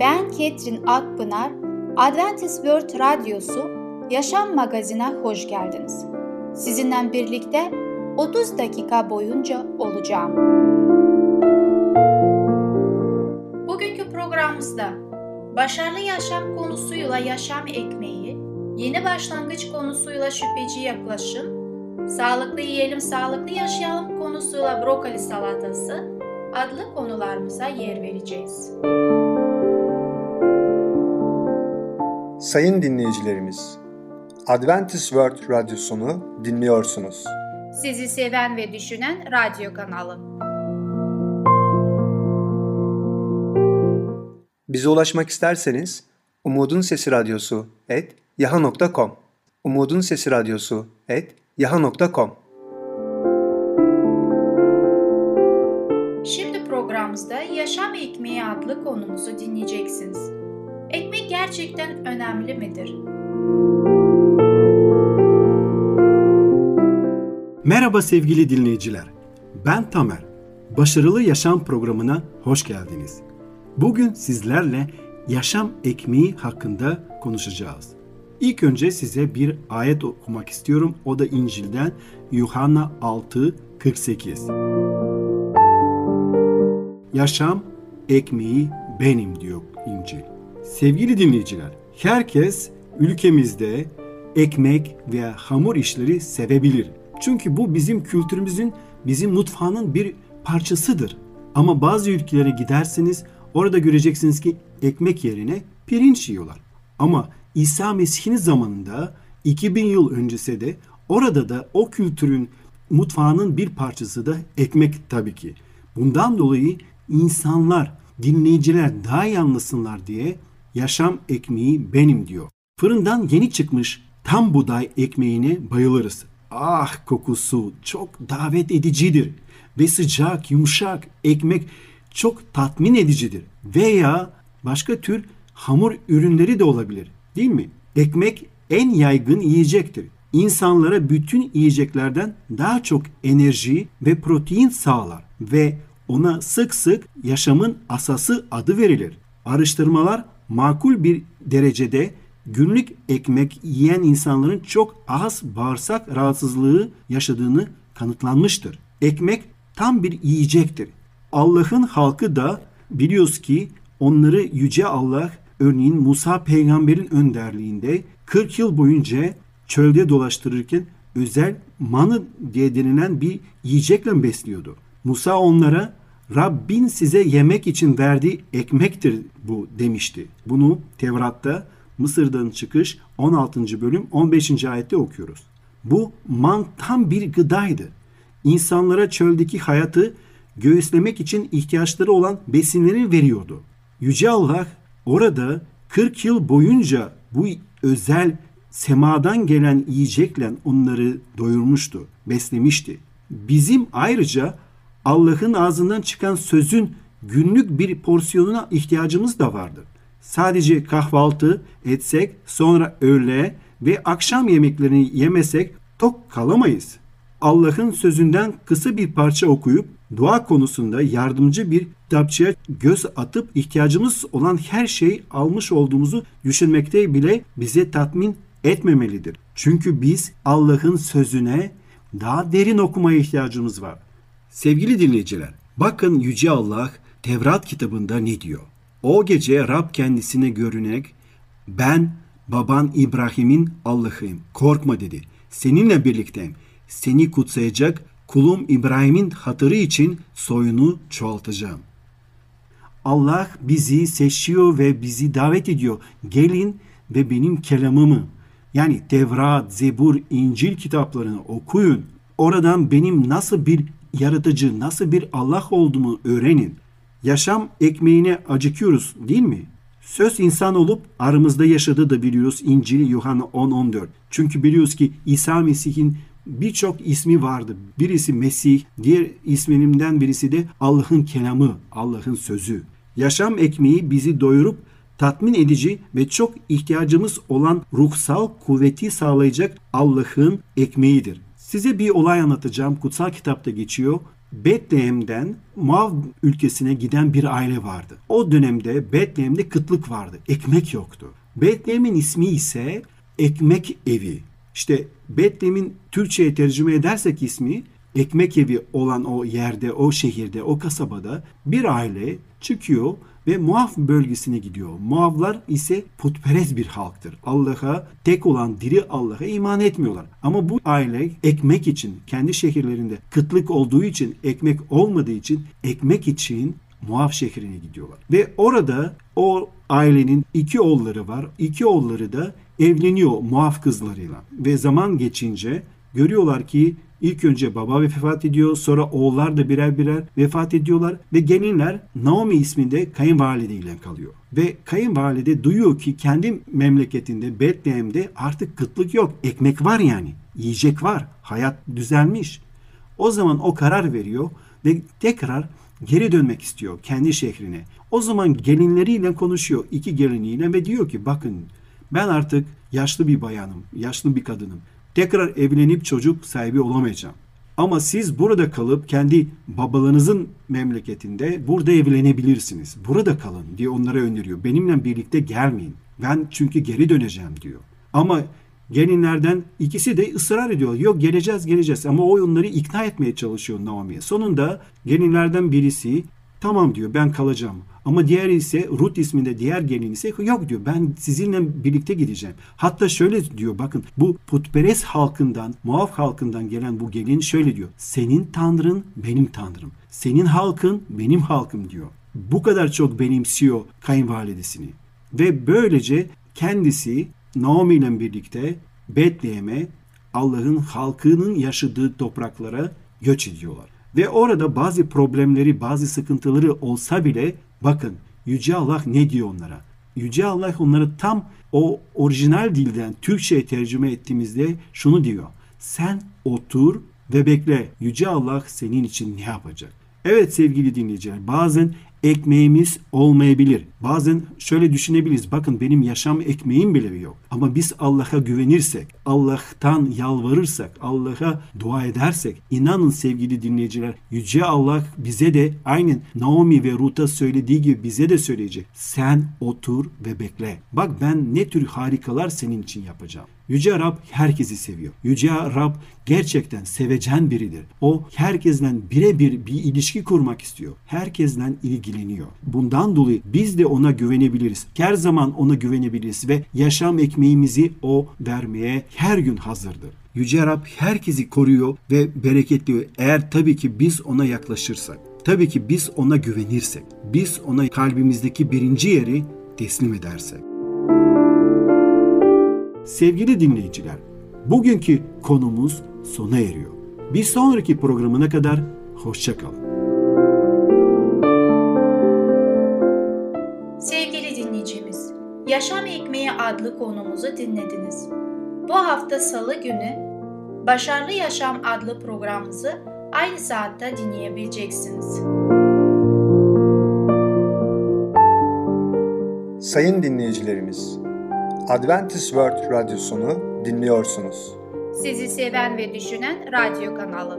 Ben Ketrin Akpınar, Adventist World Radyosu Yaşam Magazin'e hoş geldiniz. Sizinle birlikte 30 dakika boyunca olacağım. Bugünkü programımızda başarılı yaşam konusuyla yaşam ekmeği, yeni başlangıç konusuyla şüpheci yaklaşım, sağlıklı yiyelim sağlıklı yaşayalım konusuyla brokoli salatası adlı konularımıza yer vereceğiz. Sayın dinleyicilerimiz, Adventist World Radyosunu dinliyorsunuz. Sizi seven ve düşünen radyo kanalı. Bize ulaşmak isterseniz Umutun Sesi Radyosu et yaha.com Umutun Sesi Radyosu et yaha.com Şimdi programımızda Yaşam Ekmeği adlı konumuzu dinleyeceksiniz. Ekmek gerçekten önemli midir? Merhaba sevgili dinleyiciler. Ben Tamer. Başarılı Yaşam programına hoş geldiniz. Bugün sizlerle yaşam ekmeği hakkında konuşacağız. İlk önce size bir ayet okumak istiyorum. O da İncil'den Yuhanna 6 48. Yaşam ekmeği benim diyor İncil. Sevgili dinleyiciler, herkes ülkemizde ekmek veya hamur işleri sevebilir. Çünkü bu bizim kültürümüzün, bizim mutfağının bir parçasıdır. Ama bazı ülkelere giderseniz orada göreceksiniz ki ekmek yerine pirinç yiyorlar. Ama İsa Mesih'in zamanında 2000 yıl öncesi de orada da o kültürün mutfağının bir parçası da ekmek tabii ki. Bundan dolayı insanlar, dinleyiciler daha iyi anlasınlar diye yaşam ekmeği benim diyor. Fırından yeni çıkmış tam buğday ekmeğine bayılırız. Ah kokusu çok davet edicidir ve sıcak, yumuşak ekmek çok tatmin edicidir. Veya başka tür hamur ürünleri de olabilir. Değil mi? Ekmek en yaygın yiyecektir. İnsanlara bütün yiyeceklerden daha çok enerji ve protein sağlar ve ona sık sık yaşamın asası adı verilir. Araştırmalar makul bir derecede günlük ekmek yiyen insanların çok az bağırsak rahatsızlığı yaşadığını kanıtlanmıştır. Ekmek tam bir yiyecektir. Allah'ın halkı da biliyoruz ki onları yüce Allah örneğin Musa peygamberin önderliğinde 40 yıl boyunca çölde dolaştırırken özel manı diye denilen bir yiyecekle besliyordu. Musa onlara Rabbin size yemek için verdiği ekmektir bu demişti. Bunu Tevrat'ta Mısır'dan çıkış 16. bölüm 15. ayette okuyoruz. Bu man tam bir gıdaydı. İnsanlara çöldeki hayatı göğüslemek için ihtiyaçları olan besinleri veriyordu. Yüce Allah orada 40 yıl boyunca bu özel semadan gelen yiyecekle onları doyurmuştu, beslemişti. Bizim ayrıca Allah'ın ağzından çıkan sözün günlük bir porsiyonuna ihtiyacımız da vardır. Sadece kahvaltı etsek, sonra öğle ve akşam yemeklerini yemesek tok kalamayız. Allah'ın sözünden kısa bir parça okuyup dua konusunda yardımcı bir kitapçıya göz atıp ihtiyacımız olan her şeyi almış olduğumuzu düşünmekte bile bize tatmin etmemelidir. Çünkü biz Allah'ın sözüne daha derin okumaya ihtiyacımız var. Sevgili dinleyiciler, bakın Yüce Allah Tevrat kitabında ne diyor? O gece Rab kendisine görünerek ben baban İbrahim'in Allah'ıyım korkma dedi. Seninle birlikteyim. Seni kutsayacak kulum İbrahim'in hatırı için soyunu çoğaltacağım. Allah bizi seçiyor ve bizi davet ediyor. Gelin ve benim kelamımı yani Tevrat, Zebur, İncil kitaplarını okuyun. Oradan benim nasıl bir yaratıcı, nasıl bir Allah olduğumu öğrenin. Yaşam ekmeğine acıkıyoruz değil mi? Söz insan olup aramızda yaşadığı da biliyoruz İncil Yuhanna 10-14. Çünkü biliyoruz ki İsa Mesih'in birçok ismi vardı. Birisi Mesih, diğer ismininden birisi de Allah'ın kelamı, Allah'ın sözü. Yaşam ekmeği bizi doyurup tatmin edici ve çok ihtiyacımız olan ruhsal kuvveti sağlayacak Allah'ın ekmeğidir. Size bir olay anlatacağım. Kutsal kitapta geçiyor. Betlehem'den Moab ülkesine giden bir aile vardı. O dönemde Betlehem'de kıtlık vardı. Ekmek yoktu. Betlehem'in ismi ise ekmek evi. İşte Betlehem'in Türkçe'ye tercüme edersek ismi ekmek evi olan o yerde, o şehirde, o kasabada bir aile çıkıyor ve Muaf bölgesine gidiyor. Muavlar ise putperest bir halktır. Allah'a tek olan diri Allah'a iman etmiyorlar. Ama bu aile ekmek için kendi şehirlerinde kıtlık olduğu için ekmek olmadığı için ekmek için Muaf şehrine gidiyorlar. Ve orada o ailenin iki oğulları var. İki oğulları da evleniyor Muaf kızlarıyla. Ve zaman geçince görüyorlar ki İlk önce baba vefat ediyor, sonra oğullar da birer birer vefat ediyorlar ve gelinler Naomi isminde kayınvalide ile kalıyor. Ve kayınvalide duyuyor ki kendi memleketinde Betlehem'de artık kıtlık yok, ekmek var yani, yiyecek var, hayat düzelmiş. O zaman o karar veriyor ve tekrar geri dönmek istiyor kendi şehrine. O zaman gelinleriyle konuşuyor, iki geliniyle ve diyor ki bakın ben artık yaşlı bir bayanım, yaşlı bir kadınım tekrar evlenip çocuk sahibi olamayacağım. Ama siz burada kalıp kendi babalarınızın memleketinde burada evlenebilirsiniz. Burada kalın diye onlara öneriyor. Benimle birlikte gelmeyin. Ben çünkü geri döneceğim diyor. Ama gelinlerden ikisi de ısrar ediyor. Yok geleceğiz geleceğiz ama o onları ikna etmeye çalışıyor Naomi'ye. Sonunda gelinlerden birisi tamam diyor ben kalacağım. Ama diğer ise Ruth isminde diğer gelin ise yok diyor ben sizinle birlikte gideceğim. Hatta şöyle diyor bakın bu putperest halkından, muaf halkından gelen bu gelin şöyle diyor. Senin tanrın benim tanrım. Senin halkın benim halkım diyor. Bu kadar çok benimsiyor kayınvalidesini. Ve böylece kendisi Naomi ile birlikte Betlehem'e Allah'ın halkının yaşadığı topraklara göç ediyorlar. Ve orada bazı problemleri, bazı sıkıntıları olsa bile bakın Yüce Allah ne diyor onlara? Yüce Allah onları tam o orijinal dilden Türkçe'ye tercüme ettiğimizde şunu diyor. Sen otur ve bekle. Yüce Allah senin için ne yapacak? Evet sevgili dinleyiciler bazen ekmeğimiz olmayabilir. Bazen şöyle düşünebiliriz. Bakın benim yaşam ekmeğim bile yok. Ama biz Allah'a güvenirsek, Allah'tan yalvarırsak, Allah'a dua edersek, inanın sevgili dinleyiciler, Yüce Allah bize de aynen Naomi ve Ruth'a söylediği gibi bize de söyleyecek. Sen otur ve bekle. Bak ben ne tür harikalar senin için yapacağım. Yüce Rab herkesi seviyor. Yüce Rab gerçekten sevecen biridir. O herkesten birebir bir ilişki kurmak istiyor. Herkesten ilgileniyor. Bundan dolayı biz de ona güvenebiliriz. Her zaman ona güvenebiliriz ve yaşam ekmeğimizi o vermeye her gün hazırdır. Yüce Rab herkesi koruyor ve bereketliyor. Eğer tabii ki biz ona yaklaşırsak. Tabii ki biz ona güvenirsek. Biz ona kalbimizdeki birinci yeri teslim edersek. Sevgili dinleyiciler, bugünkü konumuz sona eriyor. Bir sonraki programına kadar hoşçakalın. Sevgili dinleyicimiz, Yaşam Ekmeği adlı konumuzu dinlediniz. Bu hafta salı günü Başarılı Yaşam adlı programımızı aynı saatte dinleyebileceksiniz. Sayın dinleyicilerimiz, Adventist World Radyosunu dinliyorsunuz. Sizi seven ve düşünen radyo kanalı.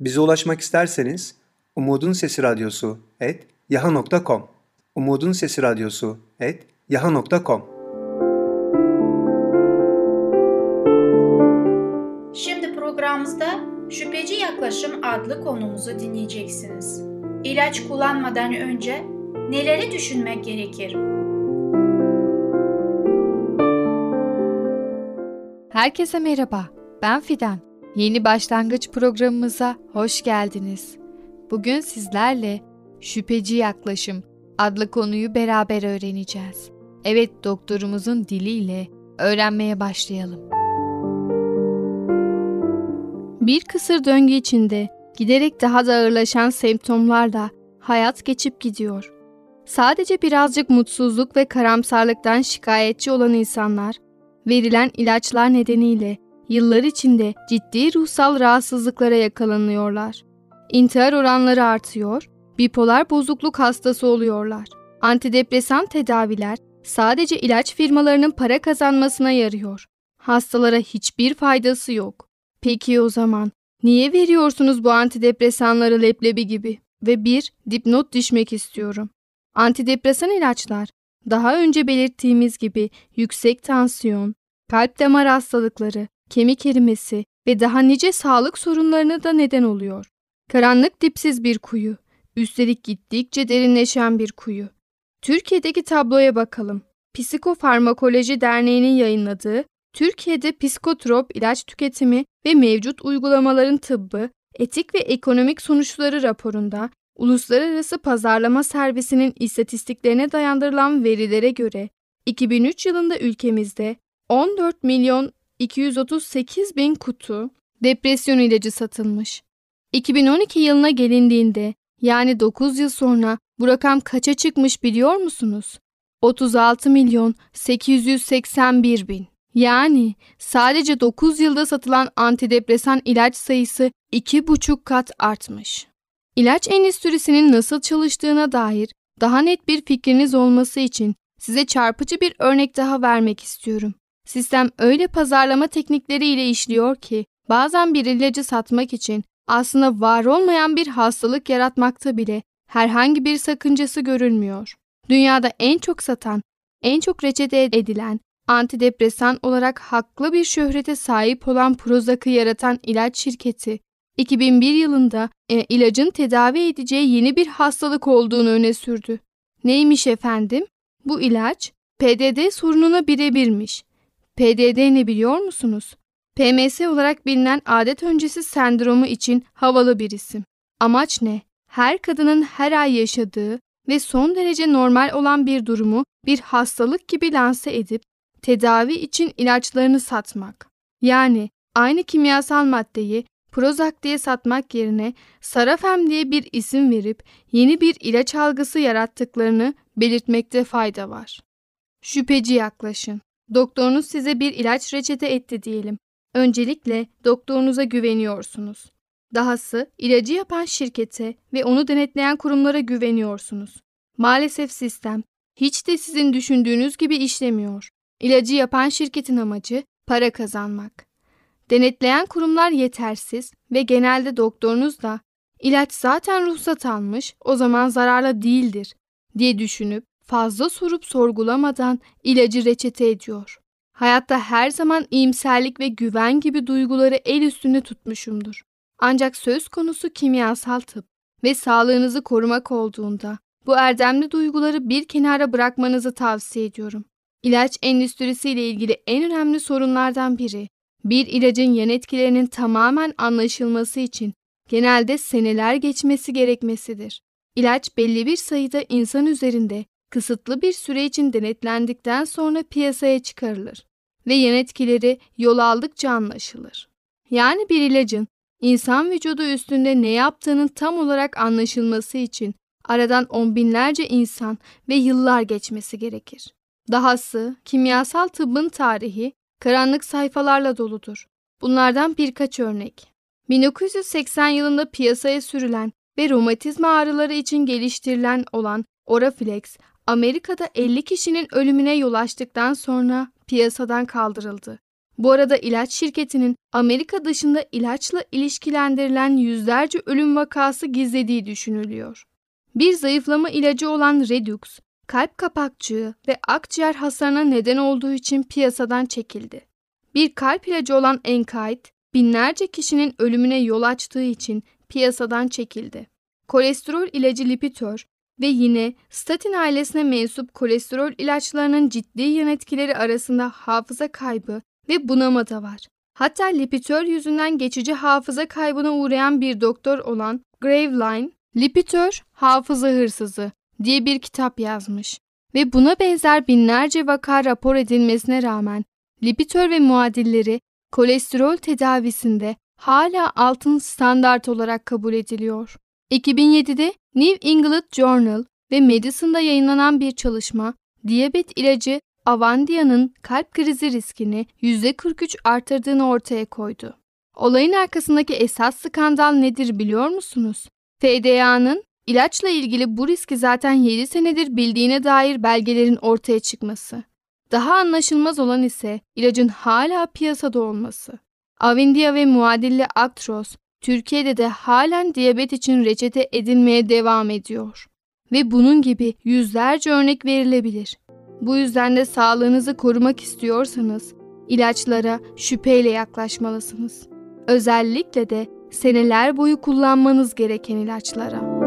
Bize ulaşmak isterseniz Umutun Sesi Radyosu et yaha.com Umutun Sesi Radyosu et yaha.com Şimdi programımızda Şüpheci Yaklaşım adlı konumuzu dinleyeceksiniz. İlaç kullanmadan önce neleri düşünmek gerekir? Herkese merhaba, ben Fidan. Yeni başlangıç programımıza hoş geldiniz. Bugün sizlerle şüpheci yaklaşım adlı konuyu beraber öğreneceğiz. Evet, doktorumuzun diliyle öğrenmeye başlayalım. Bir kısır döngü içinde giderek daha da ağırlaşan semptomlarla hayat geçip gidiyor. Sadece birazcık mutsuzluk ve karamsarlıktan şikayetçi olan insanlar, verilen ilaçlar nedeniyle yıllar içinde ciddi ruhsal rahatsızlıklara yakalanıyorlar. İntihar oranları artıyor, bipolar bozukluk hastası oluyorlar. Antidepresan tedaviler sadece ilaç firmalarının para kazanmasına yarıyor. Hastalara hiçbir faydası yok. Peki o zaman niye veriyorsunuz bu antidepresanları leblebi gibi? Ve bir dipnot düşmek istiyorum. Antidepresan ilaçlar daha önce belirttiğimiz gibi yüksek tansiyon, kalp damar hastalıkları, kemik erimesi ve daha nice sağlık sorunlarına da neden oluyor. Karanlık dipsiz bir kuyu, üstelik gittikçe derinleşen bir kuyu. Türkiye'deki tabloya bakalım. Psikofarmakoloji Derneği'nin yayınladığı Türkiye'de psikotrop ilaç tüketimi ve mevcut uygulamaların tıbbı, etik ve ekonomik sonuçları raporunda Uluslararası Pazarlama Servisi'nin istatistiklerine dayandırılan verilere göre 2003 yılında ülkemizde 14 milyon 238 bin kutu depresyon ilacı satılmış. 2012 yılına gelindiğinde yani 9 yıl sonra bu rakam kaça çıkmış biliyor musunuz? 36 milyon 881 bin. Yani sadece 9 yılda satılan antidepresan ilaç sayısı 2,5 kat artmış. İlaç endüstrisinin nasıl çalıştığına dair daha net bir fikriniz olması için size çarpıcı bir örnek daha vermek istiyorum. Sistem öyle pazarlama teknikleriyle işliyor ki bazen bir ilacı satmak için aslında var olmayan bir hastalık yaratmakta bile herhangi bir sakıncası görülmüyor. Dünyada en çok satan, en çok reçete edilen antidepresan olarak haklı bir şöhrete sahip olan Prozac'ı yaratan ilaç şirketi 2001 yılında e, ilacın tedavi edeceği yeni bir hastalık olduğunu öne sürdü. Neymiş efendim? Bu ilaç PDD sorununa birebirmiş. PDD ne biliyor musunuz? PMS olarak bilinen adet öncesi sendromu için havalı bir isim. Amaç ne? Her kadının her ay yaşadığı ve son derece normal olan bir durumu bir hastalık gibi lanse edip tedavi için ilaçlarını satmak. Yani aynı kimyasal maddeyi Prozac diye satmak yerine Sarafem diye bir isim verip yeni bir ilaç algısı yarattıklarını belirtmekte fayda var. Şüpheci yaklaşın. Doktorunuz size bir ilaç reçete etti diyelim. Öncelikle doktorunuza güveniyorsunuz. Dahası ilacı yapan şirkete ve onu denetleyen kurumlara güveniyorsunuz. Maalesef sistem hiç de sizin düşündüğünüz gibi işlemiyor. İlacı yapan şirketin amacı para kazanmak. Denetleyen kurumlar yetersiz ve genelde doktorunuz da ilaç zaten ruhsat almış o zaman zararlı değildir diye düşünüp fazla sorup sorgulamadan ilacı reçete ediyor. Hayatta her zaman iyimserlik ve güven gibi duyguları el üstünde tutmuşumdur. Ancak söz konusu kimyasal tıp ve sağlığınızı korumak olduğunda bu erdemli duyguları bir kenara bırakmanızı tavsiye ediyorum. İlaç endüstrisiyle ilgili en önemli sorunlardan biri bir ilacın yan etkilerinin tamamen anlaşılması için genelde seneler geçmesi gerekmesidir. İlaç belli bir sayıda insan üzerinde kısıtlı bir süre için denetlendikten sonra piyasaya çıkarılır ve yan etkileri yol aldıkça anlaşılır. Yani bir ilacın insan vücudu üstünde ne yaptığının tam olarak anlaşılması için aradan on binlerce insan ve yıllar geçmesi gerekir. Dahası kimyasal tıbbın tarihi karanlık sayfalarla doludur. Bunlardan birkaç örnek. 1980 yılında piyasaya sürülen ve romatizma ağrıları için geliştirilen olan Oraflex, Amerika'da 50 kişinin ölümüne yol açtıktan sonra piyasadan kaldırıldı. Bu arada ilaç şirketinin Amerika dışında ilaçla ilişkilendirilen yüzlerce ölüm vakası gizlediği düşünülüyor. Bir zayıflama ilacı olan Redux, kalp kapakçığı ve akciğer hasarına neden olduğu için piyasadan çekildi. Bir kalp ilacı olan Enkite, binlerce kişinin ölümüne yol açtığı için piyasadan çekildi. Kolesterol ilacı Lipitor ve yine statin ailesine mensup kolesterol ilaçlarının ciddi yan etkileri arasında hafıza kaybı ve bunama da var. Hatta Lipitor yüzünden geçici hafıza kaybına uğrayan bir doktor olan Graveline, Lipitor hafıza hırsızı diye bir kitap yazmış ve buna benzer binlerce vaka rapor edilmesine rağmen Lipitor ve muadilleri kolesterol tedavisinde hala altın standart olarak kabul ediliyor. 2007'de New England Journal ve Medicine'da yayınlanan bir çalışma, diyabet ilacı Avandia'nın kalp krizi riskini %43 artırdığını ortaya koydu. Olayın arkasındaki esas skandal nedir biliyor musunuz? FDA'nın ilaçla ilgili bu riski zaten 7 senedir bildiğine dair belgelerin ortaya çıkması. Daha anlaşılmaz olan ise ilacın hala piyasada olması. Avindia ve muadilli Actros Türkiye'de de halen diyabet için reçete edilmeye devam ediyor. Ve bunun gibi yüzlerce örnek verilebilir. Bu yüzden de sağlığınızı korumak istiyorsanız ilaçlara şüpheyle yaklaşmalısınız. Özellikle de seneler boyu kullanmanız gereken ilaçlara.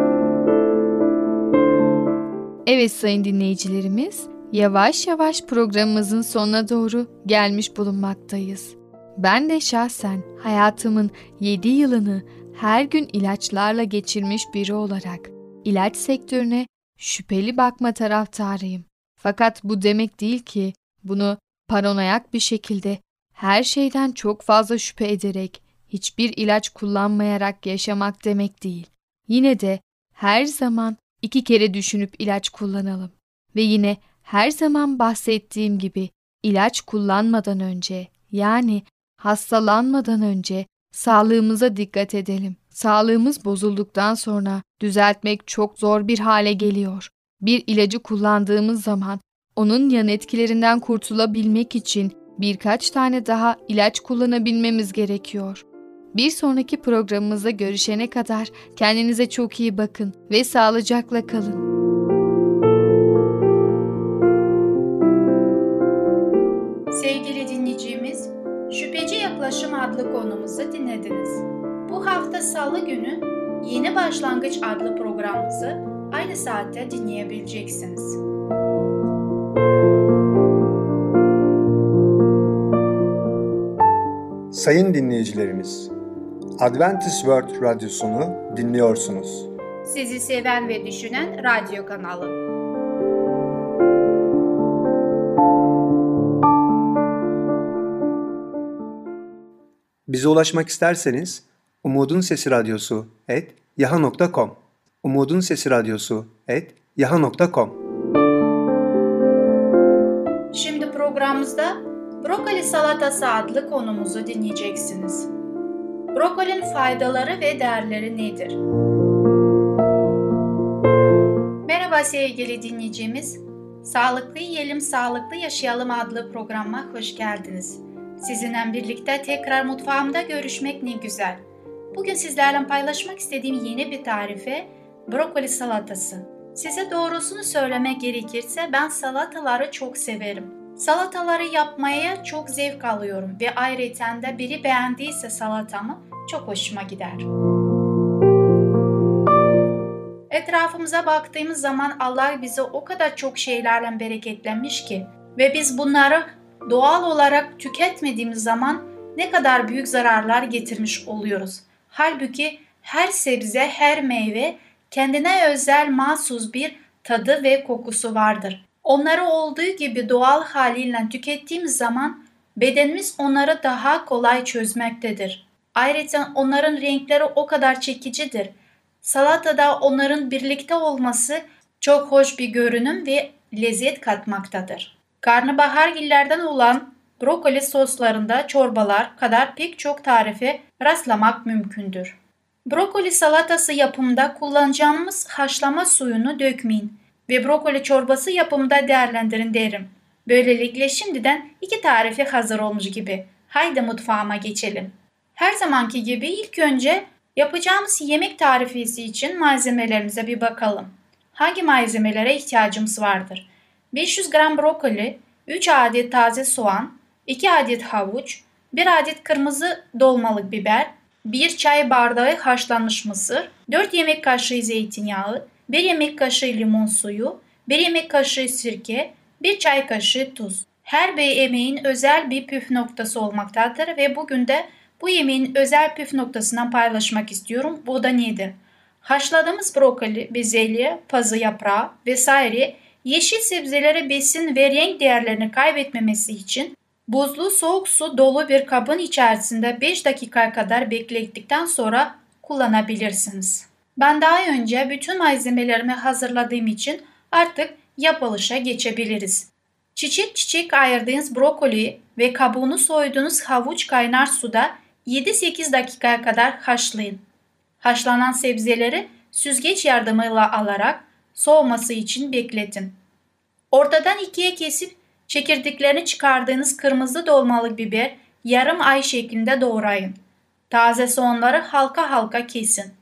Evet sayın dinleyicilerimiz, yavaş yavaş programımızın sonuna doğru gelmiş bulunmaktayız. Ben de şahsen hayatımın 7 yılını her gün ilaçlarla geçirmiş biri olarak ilaç sektörüne şüpheli bakma taraftarıyım. Fakat bu demek değil ki bunu paranoyak bir şekilde her şeyden çok fazla şüphe ederek hiçbir ilaç kullanmayarak yaşamak demek değil. Yine de her zaman iki kere düşünüp ilaç kullanalım. Ve yine her zaman bahsettiğim gibi ilaç kullanmadan önce yani hastalanmadan önce sağlığımıza dikkat edelim. Sağlığımız bozulduktan sonra düzeltmek çok zor bir hale geliyor. Bir ilacı kullandığımız zaman onun yan etkilerinden kurtulabilmek için birkaç tane daha ilaç kullanabilmemiz gerekiyor. Bir sonraki programımızda görüşene kadar kendinize çok iyi bakın ve sağlıcakla kalın. Sevgili dinleyicimiz, Şüpheci Yaklaşım adlı konumuzu dinlediniz. Bu hafta salı günü Yeni Başlangıç adlı programımızı aynı saatte dinleyebileceksiniz. Sayın dinleyicilerimiz, Adventist World Radyosunu dinliyorsunuz. Sizi seven ve düşünen radyo kanalı. Bize ulaşmak isterseniz Umutun Sesi Radyosu et yaha.com Umutun Sesi Radyosu et yaha.com Şimdi programımızda brokoli salatası adlı konumuzu dinleyeceksiniz. Brokolinin faydaları ve değerleri nedir? Merhaba sevgili dinleyicimiz. Sağlıklı Yiyelim Sağlıklı Yaşayalım adlı programa hoş geldiniz. Sizinle birlikte tekrar mutfağımda görüşmek ne güzel. Bugün sizlerle paylaşmak istediğim yeni bir tarife brokoli salatası. Size doğrusunu söylemek gerekirse ben salataları çok severim. Salataları yapmaya çok zevk alıyorum ve ayrıca da biri beğendiyse salatamı çok hoşuma gider. Etrafımıza baktığımız zaman Allah bize o kadar çok şeylerle bereketlenmiş ki ve biz bunları doğal olarak tüketmediğimiz zaman ne kadar büyük zararlar getirmiş oluyoruz. Halbuki her sebze, her meyve kendine özel mahsus bir tadı ve kokusu vardır. Onları olduğu gibi doğal haliyle tükettiğimiz zaman bedenimiz onları daha kolay çözmektedir. Ayrıca onların renkleri o kadar çekicidir. Salatada onların birlikte olması çok hoş bir görünüm ve lezzet katmaktadır. Karnabahar gillerden olan brokoli soslarında çorbalar kadar pek çok tarife rastlamak mümkündür. Brokoli salatası yapımında kullanacağımız haşlama suyunu dökmeyin ve brokoli çorbası yapımında değerlendirin derim. Böylelikle şimdiden iki tarifi hazır olmuş gibi. Haydi mutfağıma geçelim. Her zamanki gibi ilk önce yapacağımız yemek tarifesi için malzemelerimize bir bakalım. Hangi malzemelere ihtiyacımız vardır? 500 gram brokoli, 3 adet taze soğan, 2 adet havuç, 1 adet kırmızı dolmalık biber, 1 çay bardağı haşlanmış mısır, 4 yemek kaşığı zeytinyağı, 1 yemek kaşığı limon suyu, 1 yemek kaşığı sirke, 1 çay kaşığı tuz. Her bir yemeğin özel bir püf noktası olmaktadır ve bugün de bu yemeğin özel püf noktasından paylaşmak istiyorum. Bu da nedir? Haşladığımız brokoli, bezelye, pazı yaprağı vesaire yeşil sebzelere besin ve renk değerlerini kaybetmemesi için Buzlu soğuk su dolu bir kabın içerisinde 5 dakika kadar beklettikten sonra kullanabilirsiniz. Ben daha önce bütün malzemelerimi hazırladığım için artık yapılışa geçebiliriz. Çiçek çiçek ayırdığınız brokoli ve kabuğunu soyduğunuz havuç kaynar suda 7-8 dakikaya kadar haşlayın. Haşlanan sebzeleri süzgeç yardımıyla alarak soğuması için bekletin. Ortadan ikiye kesip çekirdeklerini çıkardığınız kırmızı dolmalık biber yarım ay şeklinde doğrayın. Taze soğanları halka halka kesin.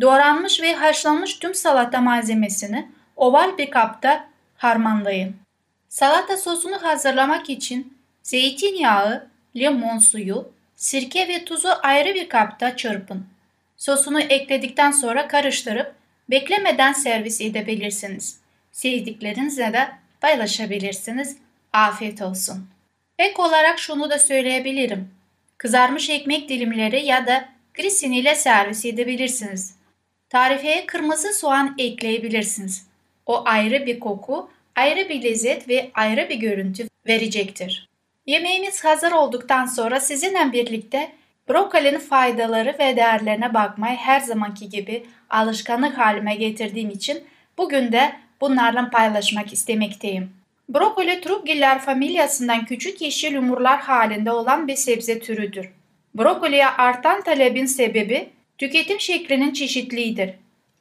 Doğranmış ve haşlanmış tüm salata malzemesini oval bir kapta harmanlayın. Salata sosunu hazırlamak için zeytinyağı, limon suyu, sirke ve tuzu ayrı bir kapta çırpın. Sosunu ekledikten sonra karıştırıp beklemeden servis edebilirsiniz. Sevdiklerinizle de paylaşabilirsiniz. Afiyet olsun. Ek olarak şunu da söyleyebilirim. Kızarmış ekmek dilimleri ya da grisin ile servis edebilirsiniz. Tarifeye kırmızı soğan ekleyebilirsiniz. O ayrı bir koku, ayrı bir lezzet ve ayrı bir görüntü verecektir. Yemeğimiz hazır olduktan sonra sizinle birlikte brokolinin faydaları ve değerlerine bakmayı her zamanki gibi alışkanlık halime getirdiğim için bugün de bunlarla paylaşmak istemekteyim. Brokoli trupgiller familyasından küçük yeşil yumurlar halinde olan bir sebze türüdür. Brokoliye artan talebin sebebi tüketim şeklinin çeşitliğidir.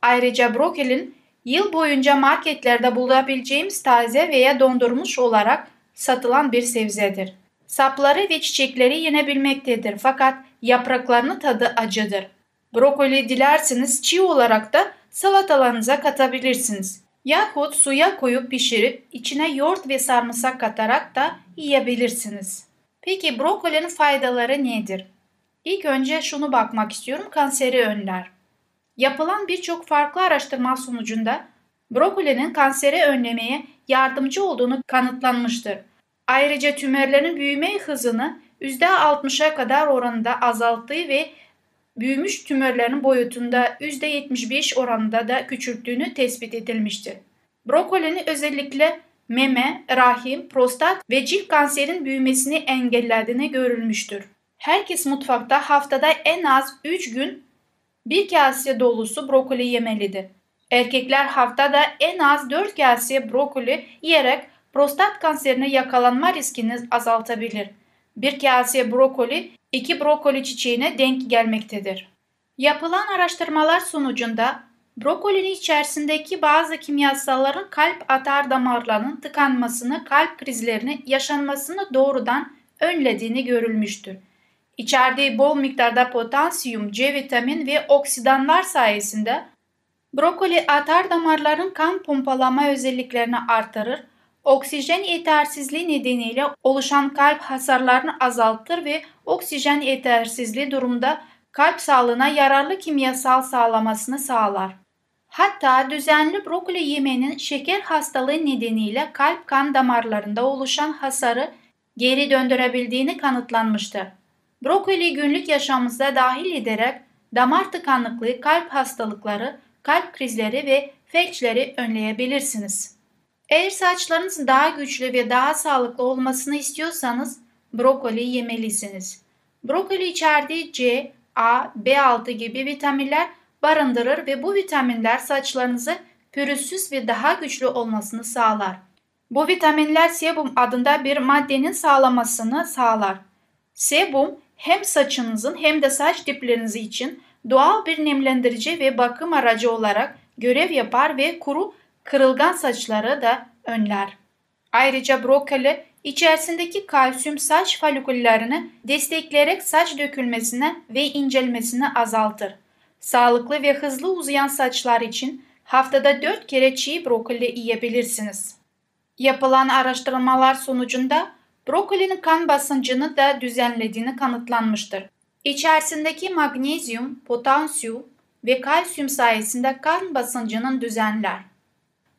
Ayrıca brokolin yıl boyunca marketlerde bulabileceğimiz taze veya dondurmuş olarak satılan bir sebzedir. Sapları ve çiçekleri yenebilmektedir fakat yapraklarının tadı acıdır. Brokoli dilerseniz çiğ olarak da salatalarınıza katabilirsiniz. Yahut suya koyup pişirip içine yoğurt ve sarımsak katarak da yiyebilirsiniz. Peki brokolinin faydaları nedir? İlk önce şunu bakmak istiyorum kanseri önler. Yapılan birçok farklı araştırma sonucunda brokolinin kanseri önlemeye yardımcı olduğunu kanıtlanmıştır. Ayrıca tümörlerin büyüme hızını %60'a kadar oranında azalttığı ve büyümüş tümörlerin boyutunda %75 oranında da küçülttüğünü tespit edilmiştir. Brokolinin özellikle meme, rahim, prostat ve cilt kanserin büyümesini engellediğini görülmüştür. Herkes mutfakta haftada en az 3 gün bir kase dolusu brokoli yemelidir. Erkekler haftada en az 4 kase brokoli yiyerek prostat kanserine yakalanma riskini azaltabilir. Bir kase brokoli iki brokoli çiçeğine denk gelmektedir. Yapılan araştırmalar sonucunda brokolinin içerisindeki bazı kimyasalların kalp atar damarlarının tıkanmasını, kalp krizlerini yaşanmasını doğrudan önlediğini görülmüştür. İçerdiği bol miktarda potasyum, C vitamin ve oksidanlar sayesinde brokoli atar damarların kan pompalama özelliklerini artırır, oksijen yetersizliği nedeniyle oluşan kalp hasarlarını azaltır ve oksijen yetersizliği durumda kalp sağlığına yararlı kimyasal sağlamasını sağlar. Hatta düzenli brokoli yemenin şeker hastalığı nedeniyle kalp kan damarlarında oluşan hasarı geri döndürebildiğini kanıtlanmıştır. Brokoli günlük yaşamımıza dahil ederek damar tıkanıklığı, kalp hastalıkları, kalp krizleri ve felçleri önleyebilirsiniz. Eğer saçlarınız daha güçlü ve daha sağlıklı olmasını istiyorsanız brokoli yemelisiniz. Brokoli içerdiği C, A, B6 gibi vitaminler barındırır ve bu vitaminler saçlarınızı pürüzsüz ve daha güçlü olmasını sağlar. Bu vitaminler sebum adında bir maddenin sağlamasını sağlar. Sebum hem saçınızın hem de saç dipleriniz için doğal bir nemlendirici ve bakım aracı olarak görev yapar ve kuru kırılgan saçları da önler. Ayrıca brokoli içerisindeki kalsiyum saç foliküllerini destekleyerek saç dökülmesine ve incelmesini azaltır. Sağlıklı ve hızlı uzayan saçlar için haftada 4 kere çiğ brokoli yiyebilirsiniz. Yapılan araştırmalar sonucunda brokolinin kan basıncını da düzenlediğini kanıtlanmıştır. İçerisindeki magnezyum, potasyum ve kalsiyum sayesinde kan basıncının düzenler.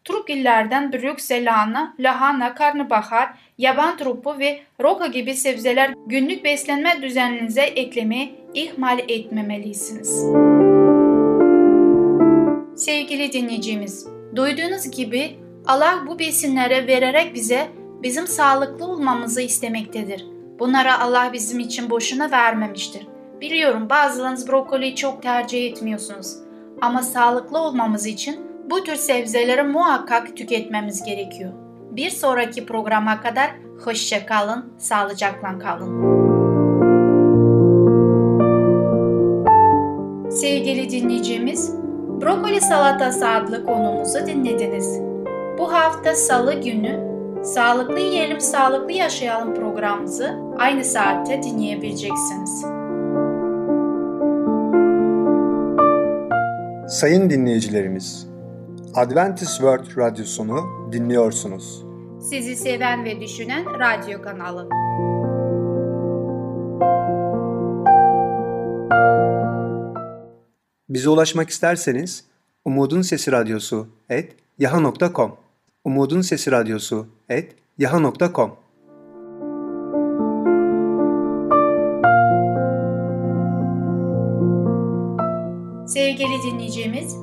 Trupillerden Brüksel lahana, lahana, karnabahar, yaban trupu ve roka gibi sebzeler günlük beslenme düzeninize eklemeyi ihmal etmemelisiniz. Sevgili dinleyicimiz, duyduğunuz gibi Allah bu besinleri vererek bize bizim sağlıklı olmamızı istemektedir. Bunlara Allah bizim için boşuna vermemiştir. Biliyorum bazılarınız brokoliyi çok tercih etmiyorsunuz. Ama sağlıklı olmamız için bu tür sebzeleri muhakkak tüketmemiz gerekiyor. Bir sonraki programa kadar hoşça kalın, sağlıcakla kalın. Sevgili dinleyicimiz, Brokoli Salatası adlı konumuzu dinlediniz. Bu hafta salı günü Sağlıklı Yiyelim Sağlıklı Yaşayalım programımızı aynı saatte dinleyebileceksiniz. Sayın dinleyicilerimiz, Adventist World Radyosunu dinliyorsunuz. Sizi seven ve düşünen radyo kanalı. Bize ulaşmak isterseniz Umutun Sesi Radyosu et yaha.com Umutun Sesi Radyosu et yaha.com Sevgili dinleyicimiz,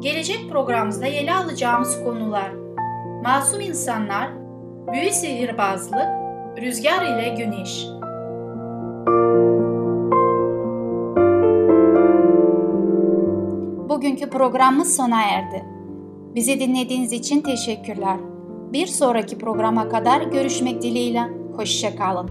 gelecek programımızda ele alacağımız konular Masum insanlar, büyü sihirbazlık, rüzgar ile güneş. Bugünkü programımız sona erdi. Bizi dinlediğiniz için teşekkürler. Bir sonraki programa kadar görüşmek dileğiyle. Hoşçakalın.